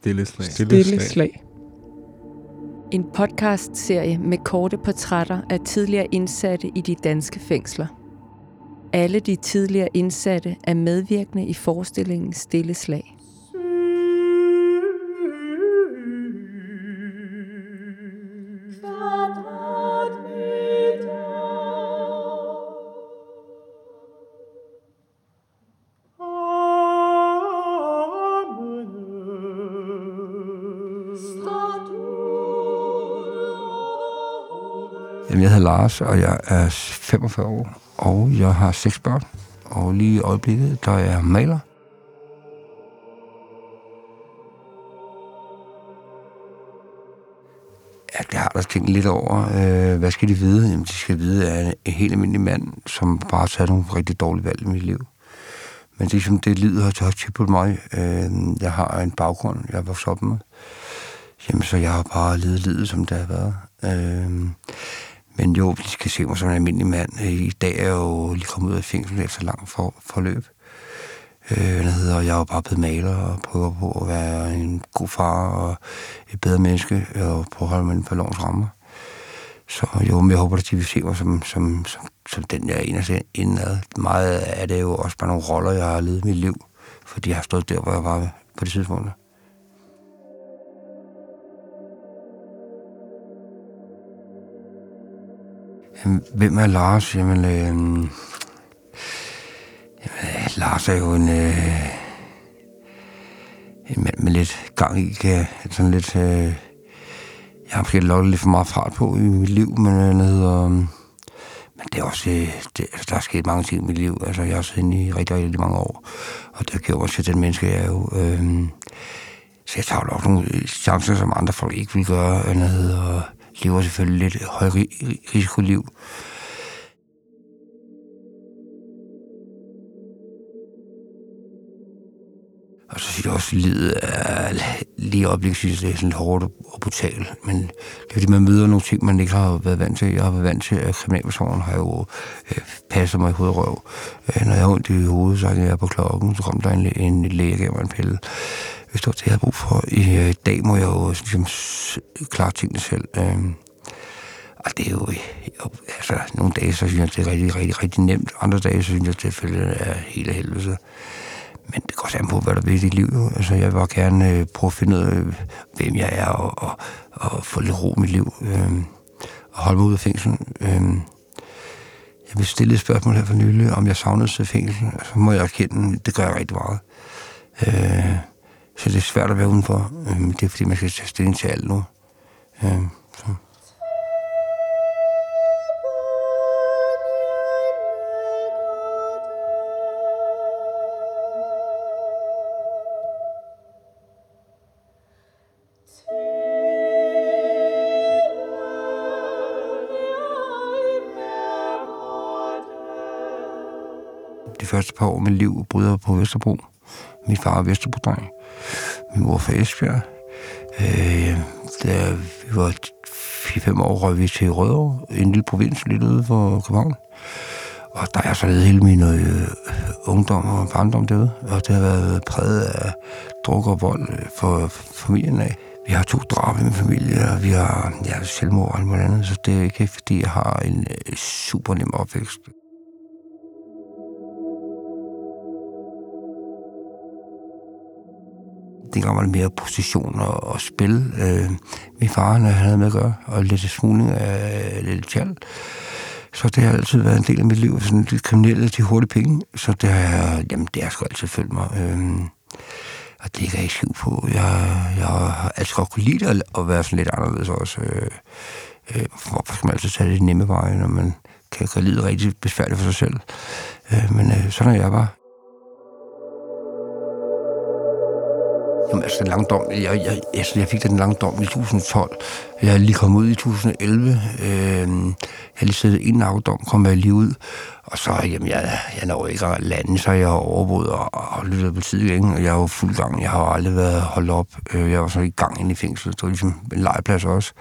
Stille slag. Stille, Stille slag. En podcast-serie med korte portrætter af tidligere indsatte i de danske fængsler. Alle de tidligere indsatte er medvirkende i forestillingen Stille Slag. Jamen, jeg hedder Lars, og jeg er 45 år, og jeg har seks børn. Og lige i øjeblikket, der er jeg maler. Ja, det har der tænkt lidt over. Øh, hvad skal de vide? Jamen, de skal vide, at jeg er en helt almindelig mand, som bare har taget nogle rigtig dårlige valg i mit liv. Men det er som det livet har taget på mig. Øh, jeg har en baggrund, jeg har vokset op med. Jamen, så jeg har bare levet livet, som det har været. Øh, men jo, de skal se mig som en almindelig mand. Øh, I dag er jeg jo lige kommet ud af fængsel efter lang for, forløb. Øh, hvad hedder, jeg er jo bare blevet maler og prøver på at være en god far og et bedre menneske og prøve at holde mig på lovens rammer. Så jo, men jeg håber, at de vil se mig som, som, som, som den, jeg er indad. Meget af det er jo også bare nogle roller, jeg har levet i mit liv, fordi jeg har stået der, hvor jeg var på det tidspunkt. Hvem er Lars? Jamen, øh, jamen øh, Lars er jo en, øh, en mand med lidt gang i, kan, sådan lidt, øh, jeg har måske lukket lidt for meget fart på i mit liv, men øh, hedder, øh, mm, men det er også, øh, det, altså, der er sket mange ting i mit liv. Altså, jeg har siddet i rigtig, rigtig mange år, og det har gjort mig til den menneske, jeg er jo. Øh, så jeg tager jo også nogle chancer, som andre folk ikke vil gøre, øh, eller hedder, lever selvfølgelig lidt høj risikoliv. Og så synes jeg også, at livet er lige øjeblikkeligt, det er sådan hårdt og brutalt. Men det er fordi, man møder nogle ting, man ikke har været vant til. Jeg har været vant til, at kriminalpersonen har jo øh, passet mig i hovedrøv. Øh, når jeg har ondt i hovedet, så er jeg på klokken, så kom der en, en læge og mig en pille. Hvis det var det, jeg havde brug for. I øh, dag må jeg jo ligesom, klare tingene selv. Øh, og det er jo, jo, altså, nogle dage, så synes jeg, det er rigtig, rigtig, rigtig nemt. Andre dage, så synes jeg, det er helt af helvede. Men det går an på, hvad der vil i dit liv. Jo. Altså, jeg vil bare gerne øh, prøve at finde ud af, hvem jeg er, og, og, og få lidt ro i mit liv. Øh, og holde mig ud af fængslen. Øh, jeg vil stille et spørgsmål her for nylig, om jeg savnede sig fængsel. Så må jeg erkende, det gør jeg rigtig meget. Øh, så det er svært at være udenfor. Øh, det er fordi, man skal tage stilling til alt nu. Øh, så. de første par år af mit liv bryder på Vesterbro. Min far er Vesterbrodreng. Min mor fra Esbjerg. Øh, da vi var 4-5 år, røg vi til Rødovre, en lille provins lidt ude for København. Og der er så levet hele min øh, ungdom og barndom derude, og det har været præget af druk og vold for, for familien af. Vi har to drab i min familie, og vi har ja, selvmord og alt muligt andet, så det er ikke fordi, jeg har en øh, super nem opvækst. Dengang var det mere position og, og spil. Øh, min far han havde med at gøre, og lidt smugling af lidt tjal. Så det har altid været en del af mit liv, sådan lidt kriminelle, til hurtige penge. Så det har, jamen, det har sgu altid følt mig. Øh, og det kan jeg ikke skjul på. Jeg, jeg har altid godt kunne lide at, at være sådan lidt anderledes også. Øh, øh, hvorfor skal man altid tage det nemme veje, når man kan, kan lide rigtig besværligt for sig selv? Øh, men øh, sådan er jeg bare. Jamen, altså, den lange dom, jeg, jeg, altså, jeg fik den lange dom i 2012. Jeg er lige kommet ud i 2011. Øh, jeg har lige siddet en afdom, kom jeg lige ud. Og så, jamen, jeg, jeg når ikke at lande, så jeg har overbrudt og, og lyttet på tid igen. Og jeg er jo fuld gang. Jeg har aldrig været holdt op. Øh, jeg var så i gang inde i fængslet. Det var ligesom en legeplads også.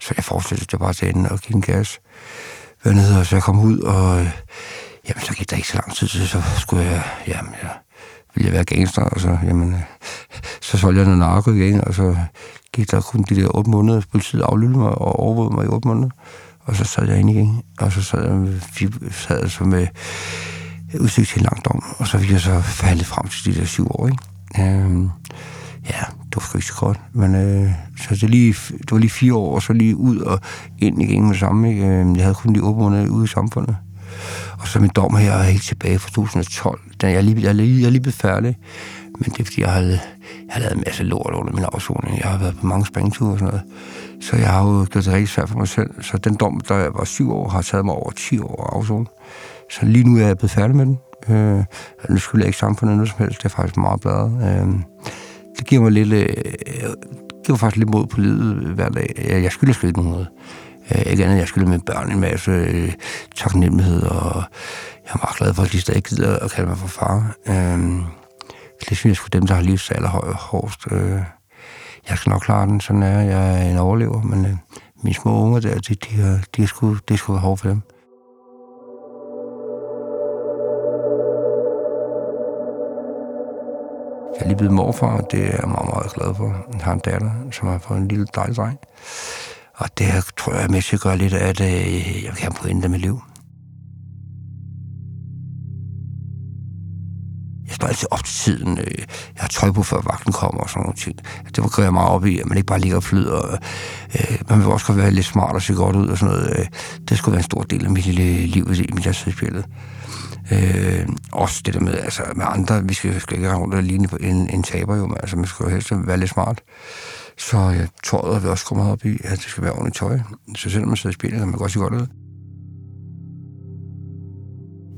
Så jeg forestillede, at bare til og give en gas. Hvad hedder, så jeg kom ud, og øh, jamen, så gik der ikke så lang tid så skulle jeg, jamen, jeg ville jeg være gangster, og så, jamen, øh, så solgte jeg noget narko igen, og så gik der kun de der otte måneder, politiet aflyttede mig og overvågede mig i otte måneder, og så sad jeg ind igen, og så sad jeg med, sad jeg så med udsigt til en lang dom, og så fik jeg så forhandlet frem til de der syv år, ikke? Øhm, ja, det var sgu ikke så godt. Men øh, så det, lige, det var lige fire år, og så lige ud og ind igen med samme. Ikke? Øhm, jeg havde kun de otte måneder ude i samfundet. Og så min dom her er helt tilbage fra 2012. Den, jeg, er lige, jeg, er lige, jeg er lige blevet færdig. Men det er, fordi jeg har, jeg lavet en masse lort under min afsoning. Jeg har været på mange springture og sådan noget. Så jeg har jo gjort det rigtig svært for mig selv. Så den dom, der jeg var syv år, har taget mig over 10 år at afzone. Så lige nu er jeg blevet færdig med den. Øh, nu skulle jeg ikke samfundet noget som helst. Det er faktisk meget bladet. Øh, det giver mig lidt, øh, giver faktisk lidt mod på livet hver dag. Jeg, jeg skylder sgu ikke noget. Øh, ikke andet, jeg skylder mine børn en masse øh, taknemmelighed, og jeg er meget glad for, at de stadig gider at kalde mig for far. Øh, det synes jeg sgu dem, der har livets allerhårdest. Øh, jeg skal nok klare den, sådan er jeg. er en overlever, men øh, mine små unger der, de, de, har, de er sgu, det er sgu hårdt for dem. Jeg er lige blevet morfar, og det er jeg meget, meget glad for. Jeg har en datter, som har fået en lille dejlig dreng. Og det tror jeg at med gør at lidt af, at øh, jeg kan pointe med liv. Står altid op til tiden. Øh, jeg har tøj på, før vagten kommer og sådan nogle ting. Det var jeg meget op i, at man ikke bare ligger og flyder. Øh, man vil også godt være lidt smart og se godt ud og sådan noget. Øh. Det skulle være en stor del af mit lille liv i mit spillet. Øh, også det der med, altså med andre, vi skal, skal ikke rundt og ligne på en, en taber jo, men altså man skal jo helst være lidt smart. Så ja, tøjet har vi også kommet op i, at det skal være ordentligt tøj. Så selvom man sidder i spillet, kan man godt se godt ud.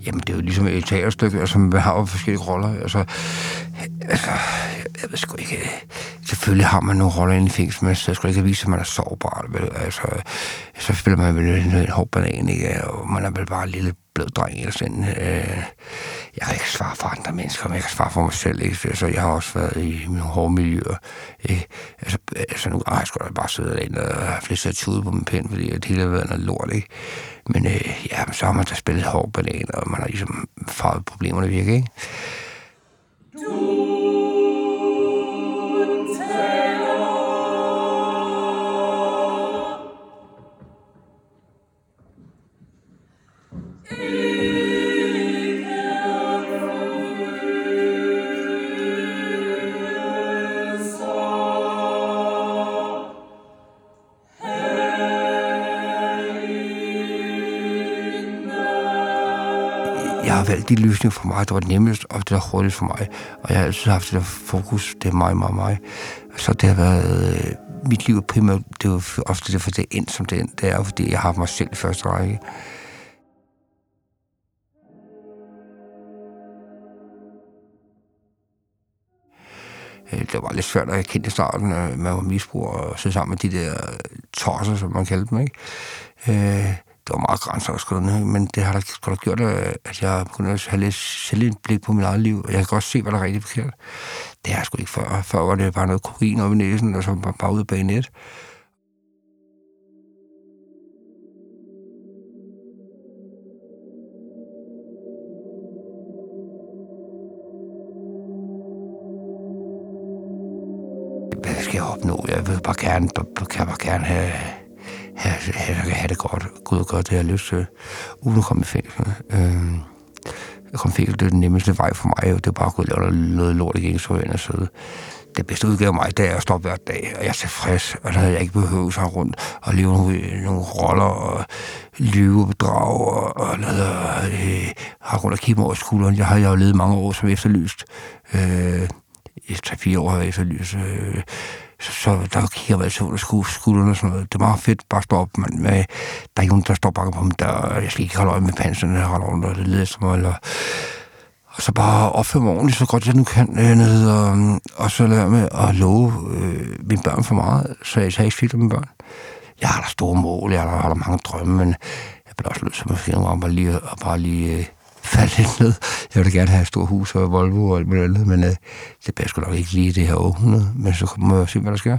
Jamen, det er jo ligesom et teaterstykke, altså man har jo forskellige roller. Altså, altså jeg ved sgu ikke... Selvfølgelig har man nogle roller inde i fængsel, men jeg skal ikke vise, at man er sårbar. Vel? Altså, så spiller man vel en, en hård banan, ikke? og man er vel bare en lille blød dreng eller sådan. Øh, jeg kan ikke svare for andre mennesker, men jeg kan svare for mig selv. Ikke? Altså, jeg har også været i nogle hårde miljøer. Ikke? Altså, altså nu har jeg sgu da bare siddet derinde og haft lidt sat på min pind, fordi det hele har været noget lort. Ikke? Men øh, ja, så har man da spillet hård banan, og man har ligesom farvet problemerne virkelig, ikke? Har valgt de løsninger for mig, der var nemmest, og det der hurtigst for mig. Og jeg har altid haft det der fokus, det er mig, mig, mig. Så det har været øh, mit liv primært, det er jo ofte derfor, det er endt som det end, Det er fordi jeg har mig selv i første række. Øh, det var lidt svært at erkende i starten, at man var misbruger og så sammen med de der tosser, som man kaldte dem, ikke? Øh, det var meget grænseoverskridende, men det har da gjort, øh, at jeg begyndte at have lidt selvindblik på mit eget liv, og jeg kan godt se, hvad der er rigtig forkert. Det har jeg sgu ikke før. Før var det bare noget kokain op i næsen, og så bare, bare ud bag net. Hvad skal jeg opnå? Jeg vil bare gerne, kan bare gerne have have, have, have det godt. Gud og godt, det har jeg lyst til, uden at komme i fængsel. Øh, jeg kom i fængsel, det er den nemmeste vej for mig, det er bare at gå og lave noget lort igen, så jeg sidde. Det bedste udgave af mig, det er at stoppe hver dag, og jeg er tilfreds, og så havde jeg ikke behøvet sig rundt og leve nogle, nogle roller og lyve og bedrage og, og og, øh, har rundt og kigge mig over skulderen. Jeg har jo levet mange år som efterlyst. Øh, i 3-4 år har jeg efterlyst. Øh, så, så der kigger man så under skulderen og sådan noget. Det er meget fedt bare at stå op, men med, der er ikke nogen, der står bakker på mig, der, jeg skal ikke holde øje med panserne, jeg holder under, det leder som eller, og så bare opføre mig ordentligt, så godt jeg nu kan, øh, ned, og, øhm, og så lade med at love øh, mine børn for meget, så jeg, så jeg ikke svigter mine børn. Jeg har da store mål, jeg har, har der mange drømme, men jeg bliver også nødt til at finde bare lige, og bare lige øh, falde lidt ned. Jeg ville gerne have et stort hus og Volvo og alt muligt andet, men øh, det bliver sgu nok ikke lige det her århundrede. Men så må jeg se, hvad der sker.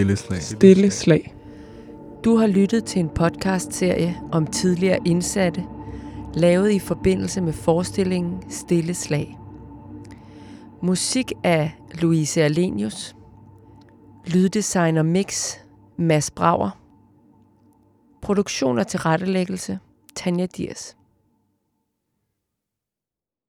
Stille slag. Stille slag. Du har lyttet til en podcast-serie om tidligere indsatte, lavet i forbindelse med forestillingen Stille Slag. Musik af Louise Alenius. Lyddesigner mix Mads Brauer. Produktion og tilrettelæggelse Tanja Diers.